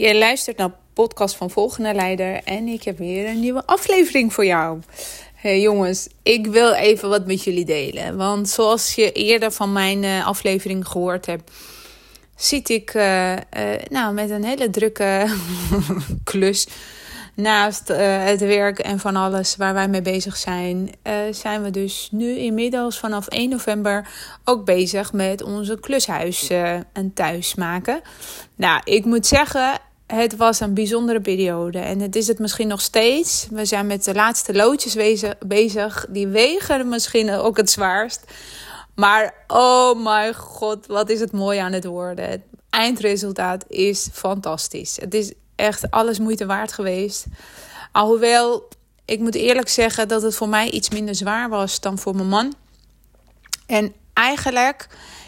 Je luistert naar podcast van Volgende Leider en ik heb weer een nieuwe aflevering voor jou. Hey jongens, ik wil even wat met jullie delen. Want zoals je eerder van mijn uh, aflevering gehoord hebt, zit ik uh, uh, nou, met een hele drukke klus. Naast het werk en van alles waar wij mee bezig zijn, zijn we dus nu inmiddels vanaf 1 november ook bezig met onze klushuis en thuis maken. Nou, ik moet zeggen, het was een bijzondere periode. En het is het misschien nog steeds. We zijn met de laatste loodjes bezig. Die wegen misschien ook het zwaarst. Maar oh mijn god, wat is het mooi aan het worden. Het eindresultaat is fantastisch. Het is echt alles moeite waard geweest. Alhoewel, ik moet eerlijk zeggen dat het voor mij iets minder zwaar was dan voor mijn man. En eigenlijk,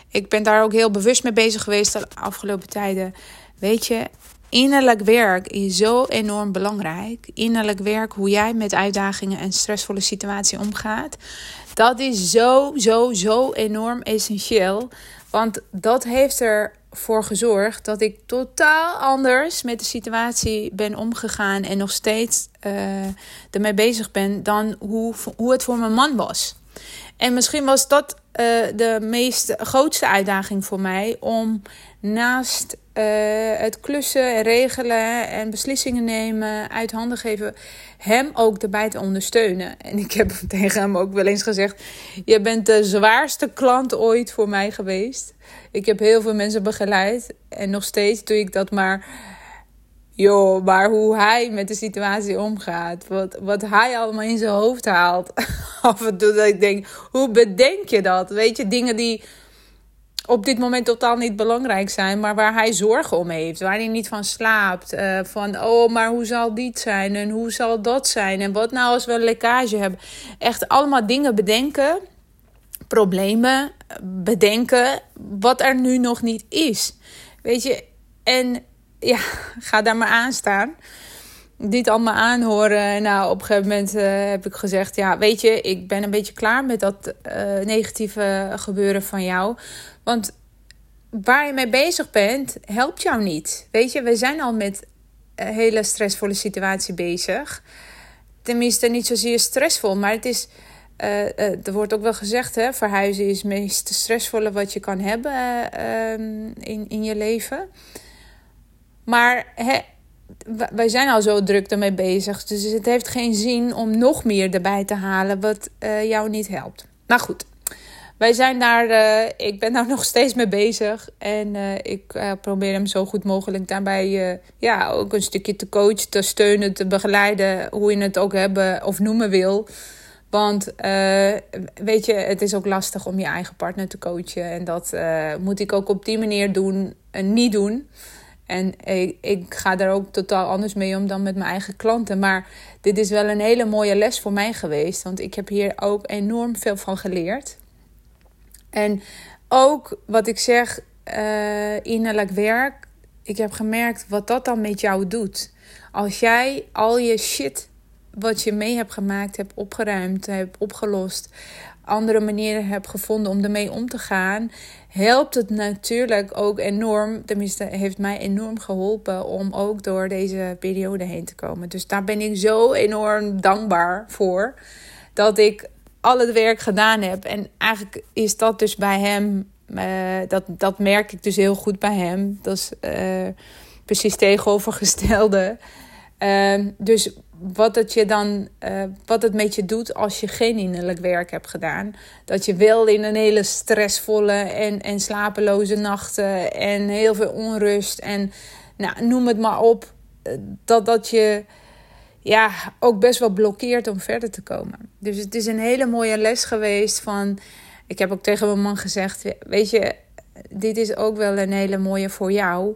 ik ben daar ook heel bewust mee bezig geweest de afgelopen tijden. Weet je, Innerlijk werk is zo enorm belangrijk. Innerlijk werk, hoe jij met uitdagingen en stressvolle situaties omgaat. Dat is zo, zo, zo enorm essentieel. Want dat heeft ervoor gezorgd dat ik totaal anders met de situatie ben omgegaan. En nog steeds uh, ermee bezig ben dan hoe, hoe het voor mijn man was. En misschien was dat uh, de meest grootste uitdaging voor mij om naast uh, het klussen en regelen en beslissingen nemen, uit handen geven, hem ook erbij te ondersteunen. En ik heb tegen hem ook wel eens gezegd: Je bent de zwaarste klant ooit voor mij geweest. Ik heb heel veel mensen begeleid en nog steeds doe ik dat maar. Joh, maar hoe hij met de situatie omgaat. Wat, wat hij allemaal in zijn hoofd haalt. Af en toe dat ik denk, hoe bedenk je dat? Weet je, dingen die op dit moment totaal niet belangrijk zijn, maar waar hij zorgen om heeft, waar hij niet van slaapt. Uh, van, oh, maar hoe zal dit zijn en hoe zal dat zijn en wat nou als we een lekkage hebben. Echt allemaal dingen bedenken, problemen bedenken, wat er nu nog niet is. Weet je, en ja, ga daar maar aan staan. Dit allemaal aanhoren. Nou, op een gegeven moment uh, heb ik gezegd: Ja, weet je, ik ben een beetje klaar met dat uh, negatieve gebeuren van jou. Want waar je mee bezig bent, helpt jou niet. Weet je, we zijn al met een hele stressvolle situatie bezig. Tenminste, niet zozeer stressvol, maar het is. Er wordt ook wel gezegd, hè, verhuizen is het meest stressvolle wat je kan hebben uh, in, in je leven. Maar hè, wij zijn al zo druk ermee bezig. Dus het heeft geen zin om nog meer erbij te halen wat jou niet helpt. Maar goed, wij zijn daar, uh, ik ben daar nog steeds mee bezig. En uh, ik probeer hem zo goed mogelijk daarbij ja, ook een stukje te coachen, te steunen, te begeleiden. Hoe je het ook hebben of noemen wil. Want weet je, het is ook lastig om je eigen partner te coachen. En dat moet ik ook op die manier doen en niet doen. En ik, ik, ga daar ook totaal anders mee om dan met mijn eigen klanten. Maar dit is wel een hele mooie les voor mij geweest. Want ik heb hier ook enorm veel van geleerd. En ook wat ik zeg, uh, innerlijk werk. Ik heb gemerkt wat dat dan met jou doet. Als jij al je shit wat je mee hebt gemaakt, hebt opgeruimd, hebt opgelost, andere manieren hebt gevonden om ermee om te gaan, helpt het natuurlijk ook enorm. Tenminste, heeft mij enorm geholpen om ook door deze periode heen te komen. Dus daar ben ik zo enorm dankbaar voor. Dat ik al het werk gedaan heb. En eigenlijk is dat dus bij hem, uh, dat, dat merk ik dus heel goed bij hem. Dat is uh, precies tegenovergestelde. Uh, dus wat het, je dan, uh, wat het met je doet als je geen innerlijk werk hebt gedaan. Dat je wel in een hele stressvolle en, en slapeloze nachten en heel veel onrust en nou, noem het maar op. Dat, dat je ja, ook best wel blokkeert om verder te komen. Dus het is een hele mooie les geweest van... Ik heb ook tegen mijn man gezegd, weet je, dit is ook wel een hele mooie voor jou.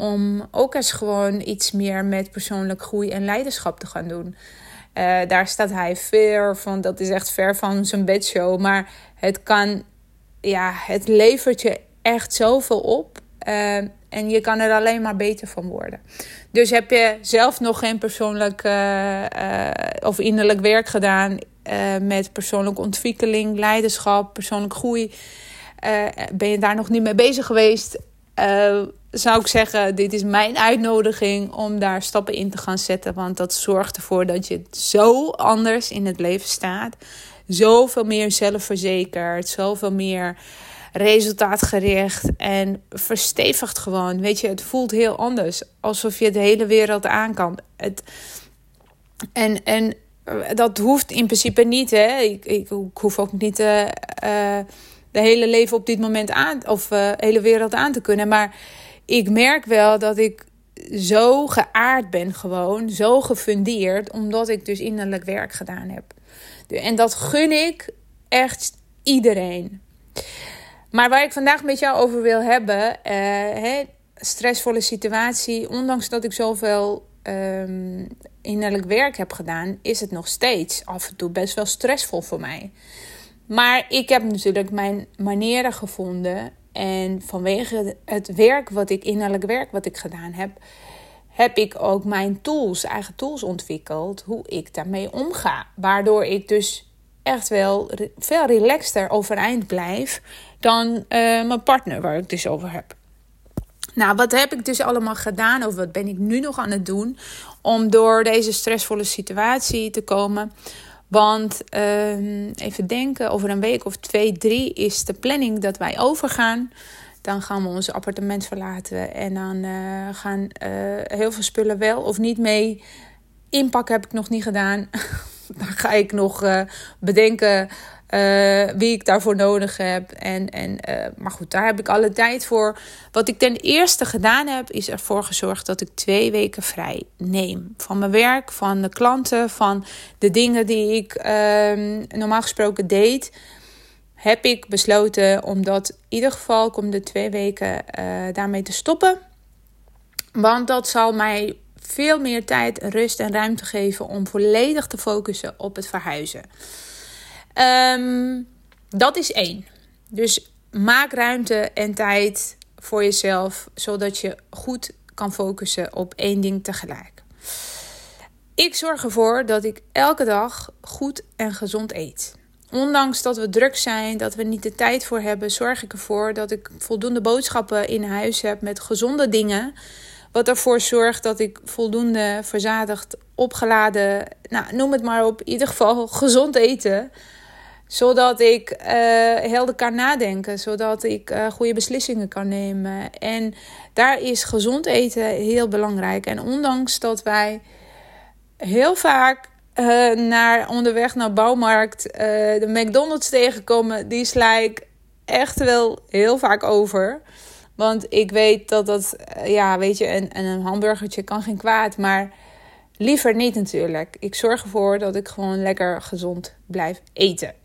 Om ook eens gewoon iets meer met persoonlijk groei en leiderschap te gaan doen. Uh, daar staat hij ver van, dat is echt ver van zijn bedshow. Maar het kan, ja, het levert je echt zoveel op. Uh, en je kan er alleen maar beter van worden. Dus heb je zelf nog geen persoonlijk uh, of innerlijk werk gedaan met persoonlijke ontwikkeling, leiderschap, persoonlijke groei. ben je daar nog niet mee bezig geweest? Zou ik zeggen, dit is mijn uitnodiging om daar stappen in te gaan zetten. Want dat zorgt ervoor dat je zo anders in het leven staat. Zoveel meer zelfverzekerd, zoveel meer resultaatgericht en verstevigt gewoon. Weet je, het voelt heel anders. Alsof je de hele wereld aan kan. Het, en, en dat hoeft in principe niet. Hè? Ik, ik, hoef ook niet uh, de hele leven op dit moment aan, of uh, hele wereld aan te kunnen. Maar ik merk wel dat ik zo geaard ben, gewoon zo gefundeerd, omdat ik dus innerlijk werk gedaan heb. En dat gun ik echt iedereen. Maar waar ik vandaag met jou over wil hebben, hè, stressvolle situatie, ondanks dat ik zoveel um, innerlijk werk heb gedaan, is het nog steeds af en toe best wel stressvol voor mij. Maar ik heb natuurlijk mijn manieren gevonden en vanwege het werk wat ik, innerlijk werk wat ik gedaan heb, heb ik ook mijn tools, eigen tools ontwikkeld, hoe ik daarmee omga. Waardoor ik dus echt wel veel relaxter overeind blijf dan uh, mijn partner, waar ik dus over heb. Nou, wat heb ik dus allemaal gedaan, of wat ben ik nu nog aan het doen, om door deze stressvolle situatie te komen? Want uh, even denken, over een week of twee, drie is de planning dat wij overgaan. Dan gaan we ons appartement verlaten en dan uh, gaan uh, heel veel spullen wel of niet mee. Inpakken heb ik nog niet gedaan. dan ga ik nog uh, bedenken uh, wie ik daarvoor nodig heb. En, en, uh, maar goed, daar heb ik alle tijd voor. Wat ik ten eerste gedaan heb, is ervoor gezorgd dat ik twee weken vrij neem. Van mijn werk, van de klanten, van de dingen die ik uh, normaal gesproken deed. Heb ik besloten om dat in ieder geval komende twee weken uh, daarmee te stoppen. Want dat zal mij veel meer tijd, rust en ruimte geven om volledig te focussen op het verhuizen. Um, dat is één. Dus maak ruimte en tijd voor jezelf, zodat je goed kan focussen op één ding tegelijk. Ik zorg ervoor dat ik elke dag goed en gezond eet. Ondanks dat we druk zijn, dat we niet de tijd voor hebben, zorg ik ervoor dat ik voldoende boodschappen in huis heb met gezonde dingen. Wat ervoor zorgt dat ik voldoende verzadigd, opgeladen, nou, noem het maar op, in ieder geval gezond eten zodat ik uh, helder kan nadenken, zodat ik uh, goede beslissingen kan nemen. En daar is gezond eten heel belangrijk. En ondanks dat wij heel vaak uh, naar, onderweg naar bouwmarkt de McDonald's tegenkomen, die sla ik echt wel heel vaak over. Want ik weet dat dat, ja, weet je, een, een hamburgertje kan geen kwaad, maar liever niet natuurlijk. Ik zorg ervoor dat ik gewoon lekker gezond blijf eten.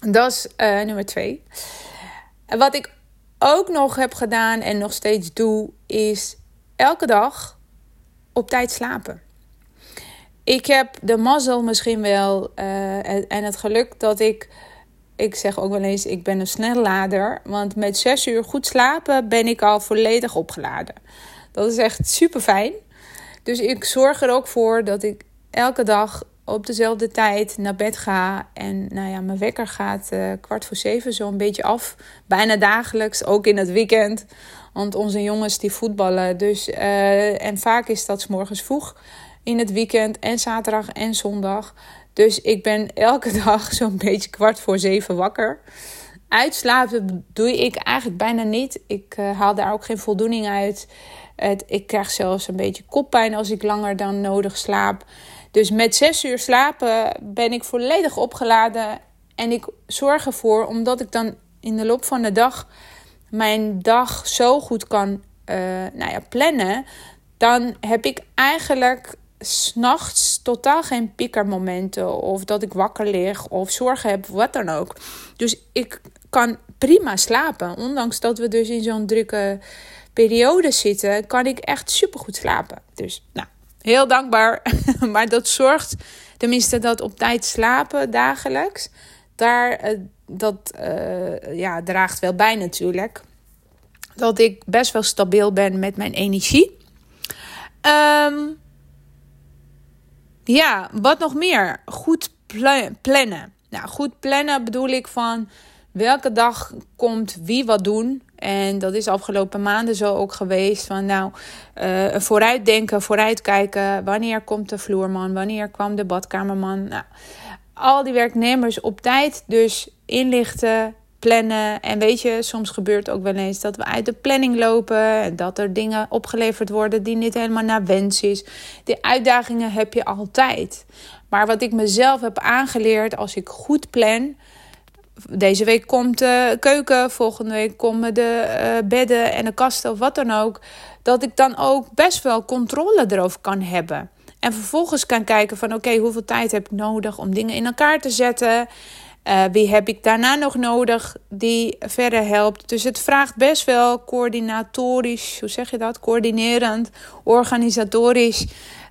Dat is uh, nummer twee. Wat ik ook nog heb gedaan en nog steeds doe, is elke dag op tijd slapen. Ik heb de mazzel misschien wel uh, en het geluk dat ik, ik zeg ook wel eens, ik ben een snellader. Want met zes uur goed slapen ben ik al volledig opgeladen. Dat is echt super fijn. Dus ik zorg er ook voor dat ik elke dag op dezelfde tijd naar bed ga. En nou ja, mijn wekker gaat uh, kwart voor zeven zo een beetje af. Bijna dagelijks, ook in het weekend. Want onze jongens die voetballen. Dus, uh, en vaak is dat s morgens vroeg in het weekend en zaterdag en zondag. Dus ik ben elke dag zo'n beetje kwart voor zeven wakker. Uitslapen doe ik eigenlijk bijna niet. Ik uh, haal daar ook geen voldoening uit. Het, ik krijg zelfs een beetje koppijn als ik langer dan nodig slaap. Dus met zes uur slapen ben ik volledig opgeladen. En ik zorg ervoor, omdat ik dan in de loop van de dag mijn dag zo goed kan uh, nou ja, plannen. Dan heb ik eigenlijk s'nachts totaal geen piekermomenten. Of dat ik wakker lig of zorgen heb, wat dan ook. Dus ik kan prima slapen. Ondanks dat we dus in zo'n drukke periode zitten, kan ik echt supergoed slapen. Dus nou, heel dankbaar. maar dat zorgt tenminste dat op tijd slapen dagelijks. Daar, uh, dat uh, ja, draagt wel bij natuurlijk. Dat ik best wel stabiel ben met mijn energie. Um, ja, wat nog meer? Goed plannen. Nou, goed plannen bedoel ik van welke dag komt wie wat doen. En dat is afgelopen maanden zo ook geweest. Van nou, uh, vooruitdenken, vooruitkijken. Wanneer komt de vloerman? Wanneer kwam de badkamerman? Nou, al die werknemers op tijd dus inlichten, plannen. En weet je, soms gebeurt ook wel eens dat we uit de planning lopen. En dat er dingen opgeleverd worden die niet helemaal naar wens is. Die uitdagingen heb je altijd. Maar wat ik mezelf heb aangeleerd als ik goed plan. Deze week komt de keuken, volgende week komen de uh, bedden en de kasten of wat dan ook. Dat ik dan ook best wel controle erover kan hebben. En vervolgens kan kijken van oké, hoeveel tijd heb ik nodig om dingen in elkaar te zetten. Uh, wie heb ik daarna nog nodig die verder helpt? Dus het vraagt best wel coördinatorisch, hoe zeg je dat? Coördinerend, organisatorisch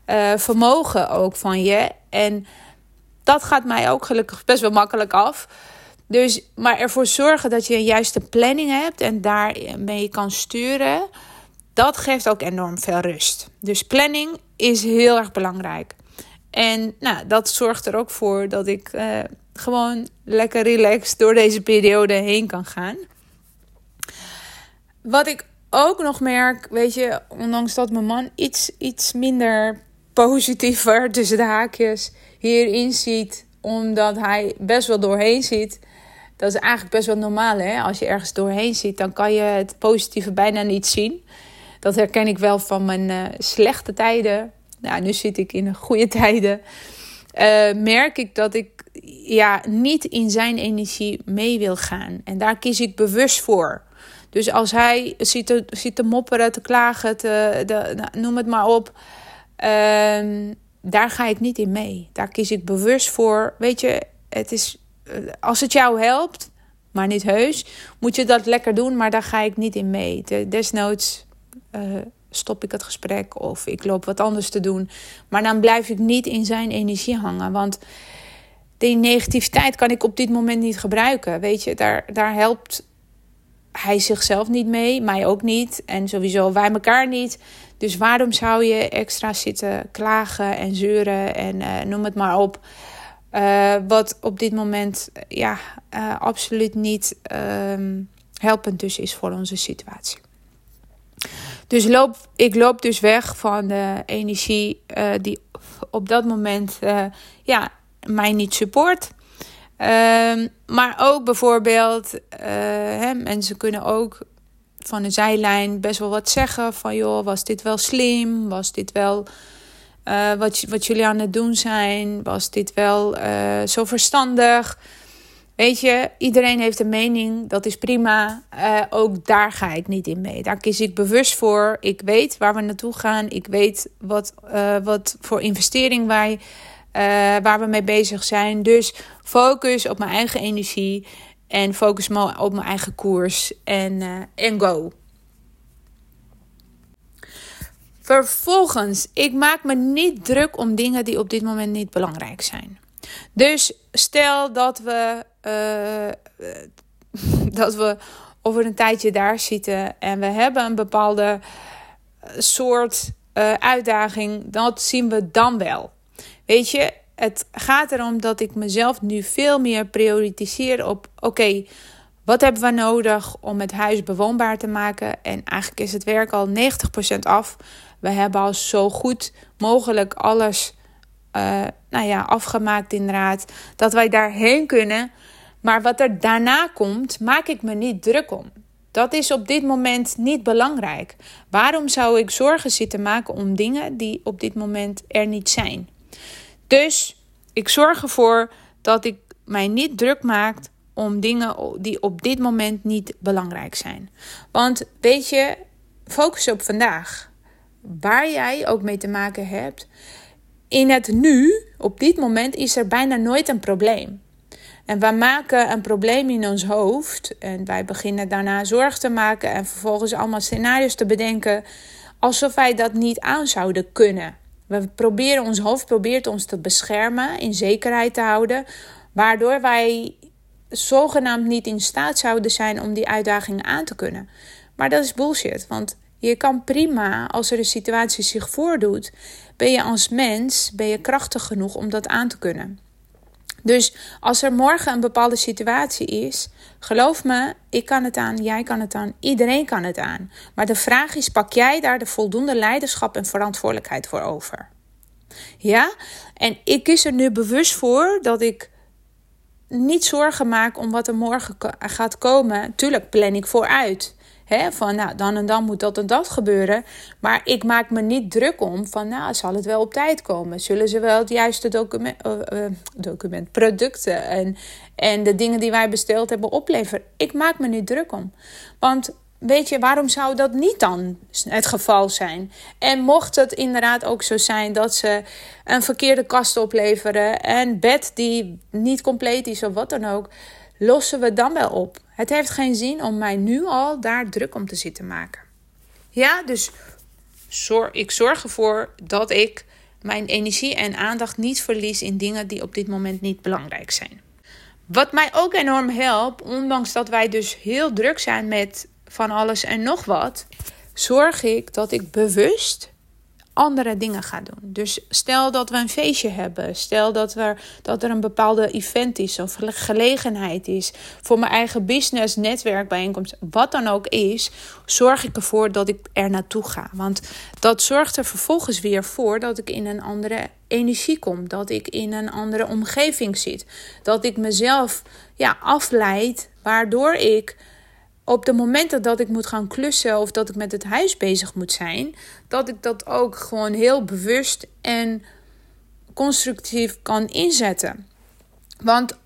uh, vermogen ook van je. En dat gaat mij ook gelukkig best wel makkelijk af. Dus, maar ervoor zorgen dat je een juiste planning hebt en daarmee kan sturen, dat geeft ook enorm veel rust. Dus planning is heel erg belangrijk. En nou, dat zorgt er ook voor dat ik uh, gewoon lekker relaxed door deze periode heen kan gaan. Wat ik ook nog merk, weet je, ondanks dat mijn man iets, iets minder positiever tussen de haakjes hierin ziet, omdat hij best wel doorheen ziet. Dat is eigenlijk best wel normaal, hè? Als je ergens doorheen ziet, dan kan je het positieve bijna niet zien. Dat herken ik wel van mijn uh, slechte tijden. Nou, nu zit ik in goede tijden. Uh, merk ik dat ik ja, niet in zijn energie mee wil gaan. En daar kies ik bewust voor. Dus als hij zit te, zit te mopperen, te klagen, te, de, nou, noem het maar op. Um, daar ga ik niet in mee. Daar kies ik bewust voor. Weet je, het is, eh, als het jou helpt, maar niet heus, moet je dat lekker doen, maar daar ga ik niet in mee. desnoods uh, stop ik het gesprek of ik loop wat anders te doen. Maar dan blijf ik niet in zijn energie hangen. Want die negativiteit kan ik op dit moment niet gebruiken. Weet je, daar, daar helpt hij zichzelf niet mee, mij ook niet. En sowieso wij elkaar niet. Dus waarom zou je extra zitten klagen en zeuren en uh, noem het maar op. Uh, wat op dit moment ja, uh, absoluut niet ehm, helpend dus is voor onze situatie. Dus loop, ik loop dus weg van de energie die op dat moment ja, mij niet support. Um, maar ook bijvoorbeeld, hè, mensen kunnen ook van de zijlijn best wel wat zeggen. Van joh, was dit wel slim? Was dit wel uh, wat, wat jullie aan het doen zijn? Was dit wel uh, zo verstandig? Weet je, iedereen heeft een mening, dat is prima. Uh, ook daar ga ik niet in mee. Daar kies ik bewust voor. Ik weet waar we naartoe gaan. Ik weet wat, wat voor investering wij waar we mee bezig zijn. Dus focus op mijn eigen energie en focus op mijn eigen koers en, en go. Vervolgens, ik maak me niet druk om dingen die op dit moment niet belangrijk zijn. Dus stel dat we, uh, dat we over een tijdje daar zitten en we hebben een bepaalde soort uh, uitdaging, dat zien we dan wel. Weet je, het gaat erom dat ik mezelf nu veel meer prioritiseer op: oké, wat hebben we nodig om het huis bewoonbaar te maken? En eigenlijk is het werk al 90% af. We hebben al zo goed mogelijk alles uh, nou ja, afgemaakt, inderdaad. Dat wij daarheen kunnen. Maar wat er daarna komt, maak ik me niet druk om. Dat is op dit moment niet belangrijk. Waarom zou ik zorgen zitten maken om dingen die op dit moment er niet zijn? Dus ik zorg ervoor dat ik mij niet druk maak om dingen die op dit moment niet belangrijk zijn. Want weet je, focus op vandaag. Waar jij ook mee te maken hebt. In het nu, op dit moment, is er bijna nooit een probleem. En wij maken een probleem in ons hoofd. En wij beginnen daarna zorg te maken. En vervolgens allemaal scenario's te bedenken. Alsof wij dat niet aan zouden kunnen. We proberen, ons hoofd probeert ons te beschermen, in zekerheid te houden. Waardoor wij zogenaamd niet in staat zouden zijn om die uitdagingen aan te kunnen. Maar dat is bullshit. Want je kan prima, als er een situatie zich voordoet, ben je als mens ben je krachtig genoeg om dat aan te kunnen. Dus als er morgen een bepaalde situatie is, geloof me, ik kan het aan, jij kan het aan, iedereen kan het aan. Maar de vraag is: pak jij daar de voldoende leiderschap en verantwoordelijkheid voor over? Ja, en ik kies er nu bewust voor dat ik niet zorgen maak om wat er morgen gaat komen. Tuurlijk plan ik vooruit. Hè, van nou, dan en dan moet dat en dat gebeuren. Maar ik maak me niet druk om van nou, zal het wel op tijd komen? Zullen ze wel het juiste document, uh, document producten en, en de dingen die wij besteld hebben opleveren? Ik maak me niet druk om. Want weet je, waarom zou dat niet dan het geval zijn? En mocht het inderdaad ook zo zijn dat ze een verkeerde kast opleveren en bed die niet compleet is of wat dan ook, lossen we dan wel op. Het heeft geen zin om mij nu al daar druk om te zitten maken. Ja, dus ik zorg ervoor dat ik mijn energie en aandacht niet verlies in dingen die op dit moment niet belangrijk zijn. Wat mij ook enorm helpt, ondanks dat wij dus heel druk zijn met van alles en nog wat, zorg ik dat ik bewust andere dingen ga doen. Dus stel dat we een feestje hebben, stel dat, we, dat er een bepaalde event is of gelegenheid is voor mijn eigen business, netwerkbijeenkomst, wat dan ook is, zorg ik ervoor dat ik er naartoe ga. Want dat zorgt er vervolgens weer voor dat ik in een andere energie kom, dat ik in een andere omgeving zit, dat ik mezelf ja, afleid, waardoor ik op de momenten dat ik moet gaan klussen of dat ik met het huis bezig moet zijn, dat ik dat ook gewoon heel bewust en constructief kan inzetten. Want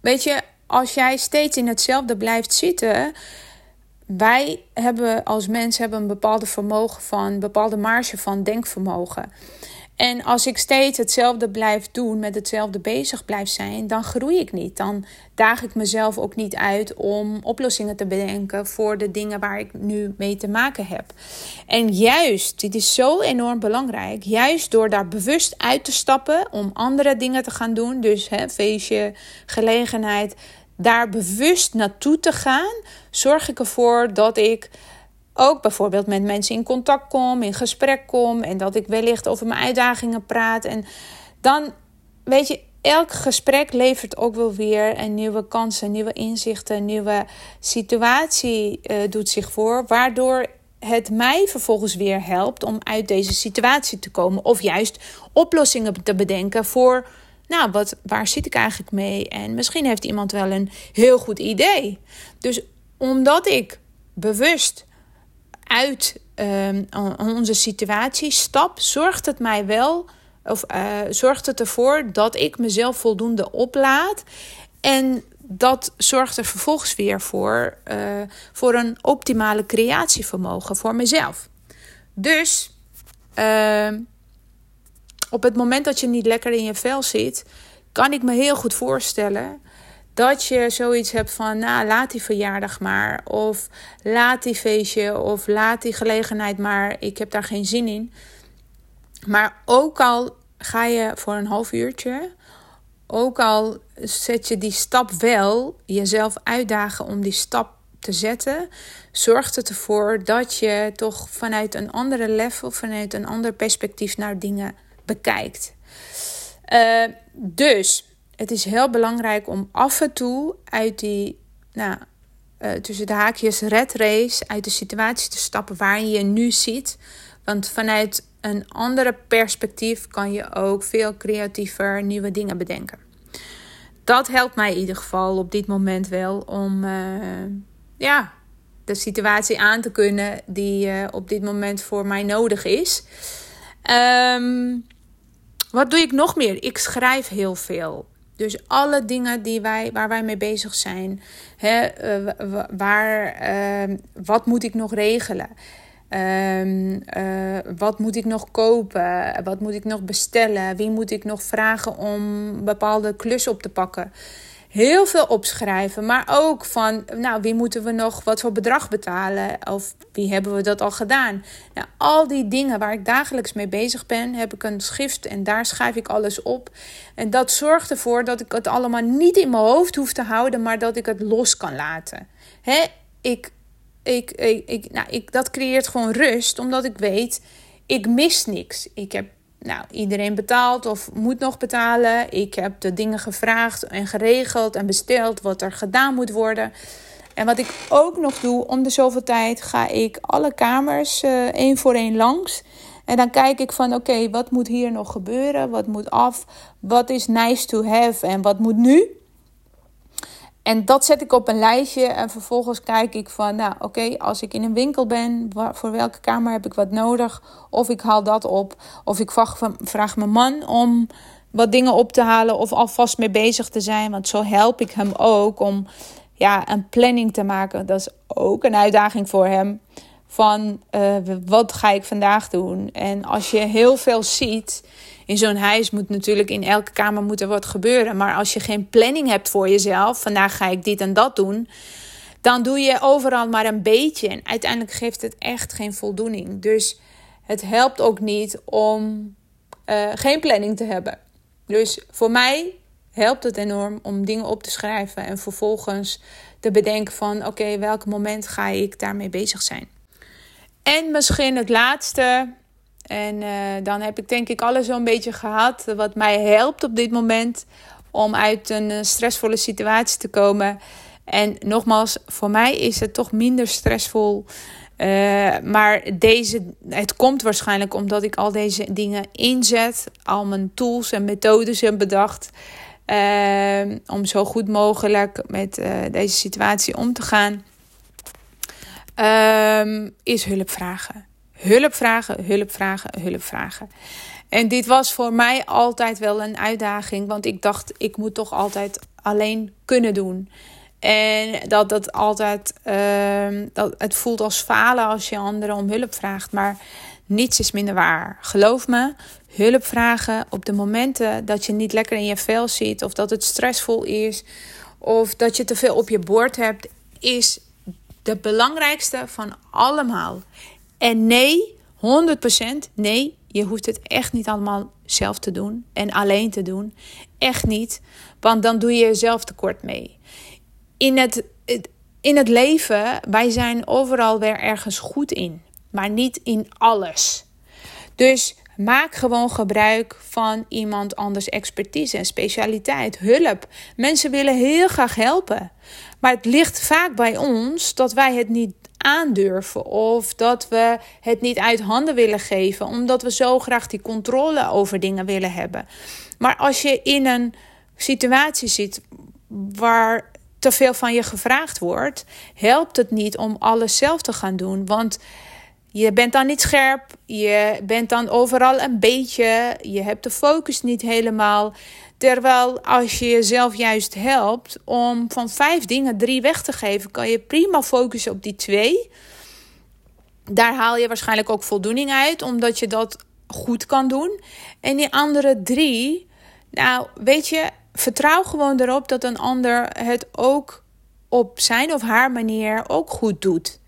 weet je, als jij steeds in hetzelfde blijft zitten, wij hebben als mens hebben een bepaalde vermogen van, een bepaalde marge van denkvermogen. En als ik steeds hetzelfde blijf doen, met hetzelfde bezig blijf zijn, dan groei ik niet. Dan daag ik mezelf ook niet uit om oplossingen te bedenken voor de dingen waar ik nu mee te maken heb. En juist, dit is zo enorm belangrijk, juist door daar bewust uit te stappen om andere dingen te gaan doen, dus hè, feestje, gelegenheid, daar bewust naartoe te gaan, zorg ik ervoor dat ik ook bijvoorbeeld met mensen in contact kom, in gesprek kom en dat ik wellicht over mijn uitdagingen praat. En dan, weet je, elk gesprek levert ook wel weer een nieuwe kansen, nieuwe inzichten, nieuwe situatie uh, doet zich voor, waardoor het mij vervolgens weer helpt om uit deze situatie te komen of juist oplossingen te bedenken voor. Nou, wat, waar zit ik eigenlijk mee? En misschien heeft iemand wel een heel goed idee. Dus omdat ik bewust uit ehm, onze situatie stap, zorgt het mij wel, of uh, zorgt het ervoor dat ik mezelf voldoende oplaad. En dat zorgt er vervolgens weer voor, uh, voor een optimale creatievermogen voor mezelf. Dus uh, op het moment dat je niet lekker in je vel zit, kan ik me heel goed voorstellen dat je zoiets hebt van, nou, laat die verjaardag maar. Of laat die feestje. Of laat die gelegenheid maar. Ik heb daar geen zin in. Maar ook al ga je voor een half uurtje. Ook al zet je die stap wel, jezelf uitdagen om die stap te zetten, zorgt het ervoor dat je toch vanuit een andere level, vanuit een ander perspectief naar dingen bekijkt. Uh, dus het is heel belangrijk om af en toe uit die, nou, uh, tussen de haakjes red race, uit de situatie te stappen waar je nu zit. Want vanuit een andere perspectief kan je ook veel creatiever nieuwe dingen bedenken. Dat helpt mij in ieder geval op dit moment wel om uh, ja, de situatie aan te kunnen die uh, op dit moment voor mij nodig is. Um, wat doe ik nog meer? Ik schrijf heel veel. Dus alle dingen die wij, waar wij mee bezig zijn. Hè, uh, waar, uh, wat moet ik nog regelen? Uh, wat moet ik nog kopen? Wat moet ik nog bestellen? Wie moet ik nog vragen om bepaalde klus op te pakken? Heel veel opschrijven. Maar ook van, nou, wie moeten we nog wat voor bedrag betalen? Of wie hebben we dat al gedaan? Nou, al die dingen waar ik dagelijks mee bezig ben, heb ik een schrift en daar schrijf ik alles op. En dat zorgt ervoor dat ik het allemaal niet in mijn hoofd hoef te houden, maar dat ik het los kan laten. Hè? Ik, ik, ik, ik, nou, ik, dat creëert gewoon rust, omdat ik weet, ik mis niks. Ik heb nou, iedereen betaalt of moet nog betalen. Ik heb de dingen gevraagd en geregeld en besteld wat er gedaan moet worden. En wat ik ook nog doe, om de zoveel tijd ga ik alle kamers uh, één voor één langs. En dan kijk ik van oké, wat moet hier nog gebeuren? Wat moet af? Wat is nice to have en wat moet nu? En dat zet ik op een lijstje en vervolgens kijk ik van, nou oké, als ik in een winkel ben, voor welke kamer heb ik wat nodig? Of ik haal dat op, of ik vraag, mijn man om wat dingen op te halen of alvast mee bezig te zijn. Want zo help ik hem ook om ja, een planning te maken. Dat is ook een uitdaging voor hem. Van uh, wat ga ik vandaag doen? En als je heel veel ziet in zo'n huis moet natuurlijk in elke kamer moet er wat gebeuren. Maar als je geen planning hebt voor jezelf, vandaag ga ik dit en dat doen, dan doe je overal maar een beetje. En uiteindelijk geeft het echt geen voldoening. Dus het helpt ook niet om uh, geen planning te hebben. Dus voor mij helpt het enorm om dingen op te schrijven en vervolgens te bedenken van oké, welk moment ga ik daarmee bezig zijn. En misschien het laatste, en uh, dan heb ik denk ik alles zo'n beetje gehad wat mij helpt op dit moment om uit een eh, stressvolle situatie te komen. En nogmaals, voor mij is het toch minder stressvol. Uh, maar deze, het komt waarschijnlijk omdat ik al deze dingen inzet, al mijn tools en methodes heb bedacht. Om zo goed mogelijk met deze situatie om te gaan. Uh, is hulp vragen hulp vragen, hulp vragen, hulp vragen. En dit was voor mij altijd wel een uitdaging, want ik dacht, ik moet toch altijd alleen kunnen doen. En dat dat altijd, uh, dat het voelt als falen als je anderen om hulp vraagt. Maar niets is minder waar. Geloof me, hulp vragen op de momenten dat je niet lekker in je vel zit, of dat het stressvol is, of dat je te veel op je bord hebt, is de belangrijkste van allemaal. En nee, 100% nee, je hoeft het echt niet allemaal zelf te doen en alleen te doen. Echt niet, want dan doe je jezelf tekort mee. In het, in het leven, wij zijn overal weer ergens goed in, maar niet in alles. Dus maak gewoon gebruik van iemand anders expertise en specialiteit, hulp. Mensen willen heel graag helpen. Maar het ligt vaak bij ons dat wij het niet aandurven of dat we het niet uit handen willen geven, omdat we zo graag die controle over dingen willen hebben. Maar als je in een situatie zit waar te veel van je gevraagd wordt, helpt het niet om alles zelf te gaan doen, want je bent dan niet scherp, je bent dan overal een beetje, je hebt de focus niet helemaal. Terwijl als je jezelf juist helpt om van vijf dingen drie weg te geven, kan je prima focussen op die twee. Daar haal je waarschijnlijk ook voldoening uit, omdat je dat goed kan doen. En die andere drie, nou weet je, vertrouw gewoon erop dat een ander het ook op zijn of haar manier ook goed doet.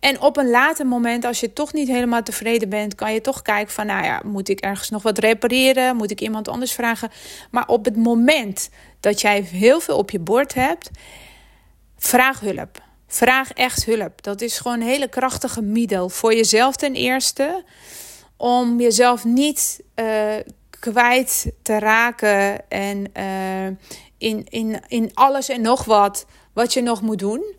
En op een later moment, als je toch niet helemaal tevreden bent, kan je toch kijken van, nou ja, moet ik ergens nog wat repareren? Moet ik iemand anders vragen? Maar op het moment dat jij heel veel op je bord hebt, vraag hulp. Vraag echt hulp. Dat is gewoon een hele krachtige middel voor jezelf ten eerste. Om jezelf niet uh, kwijt te raken en uh, in, in, in alles en nog wat wat je nog moet doen.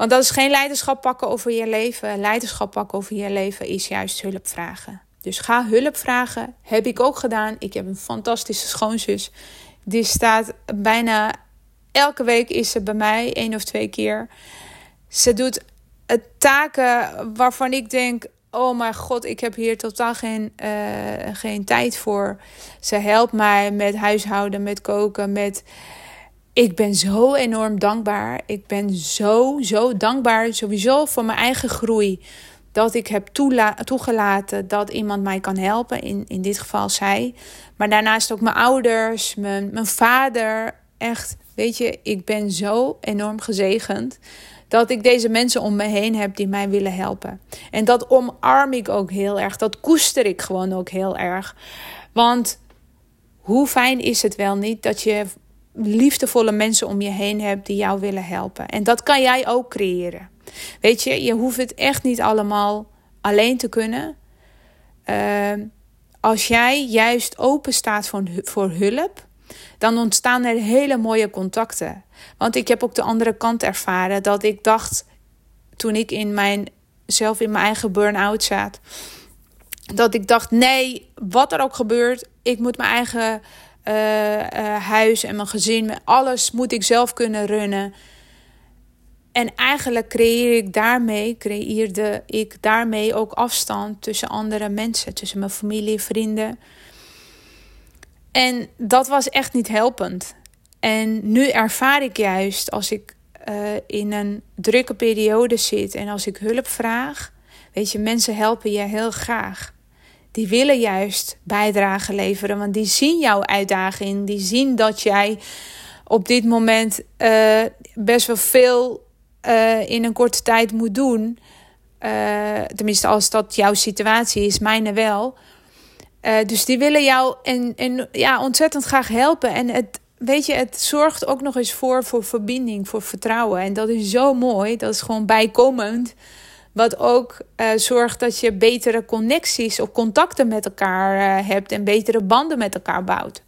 Want dat is geen leiderschap pakken over je leven. Leiderschap pakken over je leven is juist hulp vragen. Dus ga hulp vragen. Heb ik ook gedaan. Ik heb een fantastische schoonzus. Die staat bijna elke week is ze bij mij, één of twee keer. Ze doet het taken waarvan ik denk: oh mijn god, ik heb hier totaal geen, uh, geen tijd voor. Ze helpt mij met huishouden, met koken, met ik ben zo enorm dankbaar. Ik ben zo, zo dankbaar sowieso voor mijn eigen groei. Dat ik heb toegelaten dat iemand mij kan helpen. In, in dit geval zij. Maar daarnaast ook mijn ouders, mijn, mijn vader. echt, weet je, ik ben zo enorm gezegend dat ik deze mensen om me heen heb die mij willen helpen. En dat omarm ik ook heel erg. Dat koester ik gewoon ook heel erg. Want hoe fijn is het wel niet dat je liefdevolle mensen om je heen hebt die jou willen helpen. En dat kan jij ook creëren. Weet je, je hoeft het echt niet allemaal alleen te kunnen. Uh, als jij juist open staat voor, voor hulp, dan ontstaan er hele mooie contacten. Want ik heb ook de andere kant ervaren dat ik dacht toen ik in mijn, zelf in mijn eigen burn-out zat, dat ik dacht: nee, wat er ook gebeurt, ik moet mijn eigen uh, uh, huis en mijn gezin, alles moet ik zelf kunnen runnen. En eigenlijk creëer ik daarmee, creëerde ik daarmee ook afstand tussen andere mensen, tussen mijn familie, vrienden. En dat was echt niet helpend. En nu ervaar ik juist als ik uh, in een drukke periode zit en als ik hulp vraag, weet je, mensen helpen je heel graag. Die willen juist bijdrage leveren, want die zien jouw uitdaging, die zien dat jij op dit moment uh, best wel veel uh, in een korte tijd moet doen. Uh, tenminste, als dat jouw situatie is, mijne wel. Dus die willen jou en, en, ja, ontzettend graag helpen. En het, weet je, het zorgt ook nog eens voor, voor verbinding, voor vertrouwen. En dat is zo mooi. Dat is gewoon bijkomend. Wat ook zorgt dat je betere connecties of contacten met elkaar hebt en betere banden met elkaar bouwt.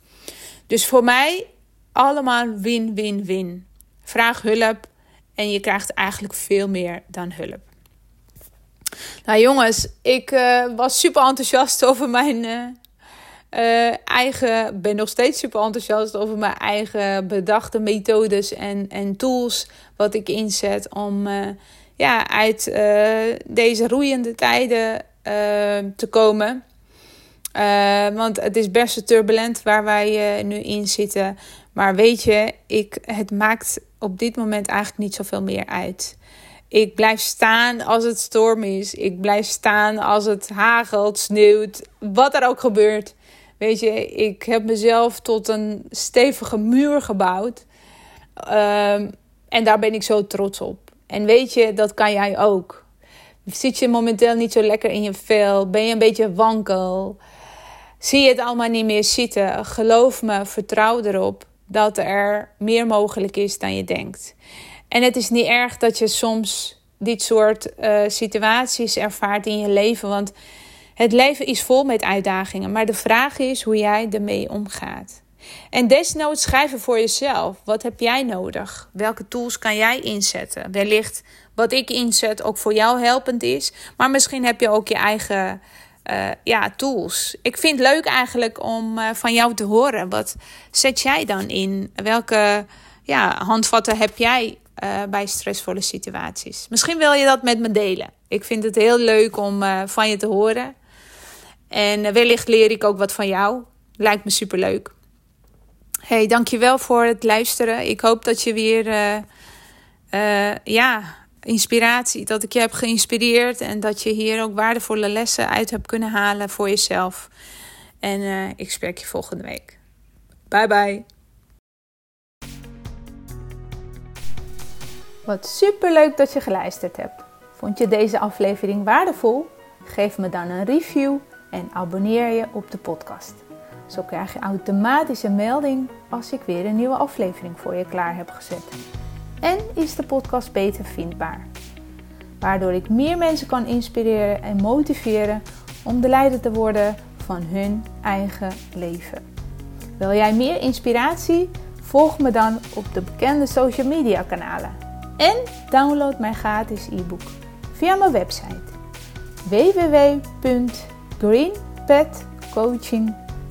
Dus voor mij allemaal win-win-win. Vraag hulp, en je krijgt eigenlijk veel meer dan hulp. Nou jongens, ik uh, was super enthousiast over mijn uh, uh, eigen. Ben nog steeds super enthousiast over mijn eigen bedachte methodes en, en tools. Wat ik inzet om ja, uit deze roeiende tijden te komen. want het is best turbulent waar wij nu in zitten. Maar weet je, ik, het maakt op dit moment eigenlijk niet zoveel meer uit. Ik blijf staan als het storm is. Ik blijf staan als het hagelt, sneeuwt, wat er ook gebeurt. Weet je, ik heb mezelf tot een stevige muur gebouwd. Um, en daar ben ik zo trots op. En weet je, dat kan jij ook. Zit je momenteel niet zo lekker in je vel? Ben je een beetje wankel? Zie je het allemaal niet meer zitten? Geloof me, vertrouw erop dat er meer mogelijk is dan je denkt. En het is niet erg dat je soms dit soort uh, situaties ervaart in je leven, want het leven is vol met uitdagingen. Maar de vraag is hoe jij ermee omgaat. En desnoods schrijven voor jezelf. Wat heb jij nodig? Welke tools kan jij inzetten? Wellicht wat ik inzet ook voor jou helpend is. Maar misschien heb je ook je eigen uh, ja, tools. Ik vind het leuk eigenlijk om uh, van jou te horen. Wat zet jij dan in? Welke ja, handvatten heb jij uh, bij stressvolle situaties? Misschien wil je dat met me delen. Ik vind het heel leuk om van je te horen. En wellicht leer ik ook wat van jou. Lijkt me superleuk. Hey, dankjewel voor het luisteren. Ik hoop dat je weer ja, inspiratie, dat ik je heb geïnspireerd en dat je hier ook waardevolle lessen uit hebt kunnen halen voor jezelf. En uh, ik spreek je volgende week. Bye bye. Wat super leuk dat je geluisterd hebt. Vond je deze aflevering waardevol? Geef me dan een review en abonneer je op de podcast. Zo krijg je automatisch een melding als ik weer een nieuwe aflevering voor je klaar heb gezet en is de podcast beter vindbaar. Waardoor ik meer mensen kan inspireren en motiveren om de leider te worden van hun eigen leven. Wil jij meer inspiratie? Volg me dan op de bekende social media kanalen. En download mijn gratis e-book via mijn website www.greenpetcoaching.nl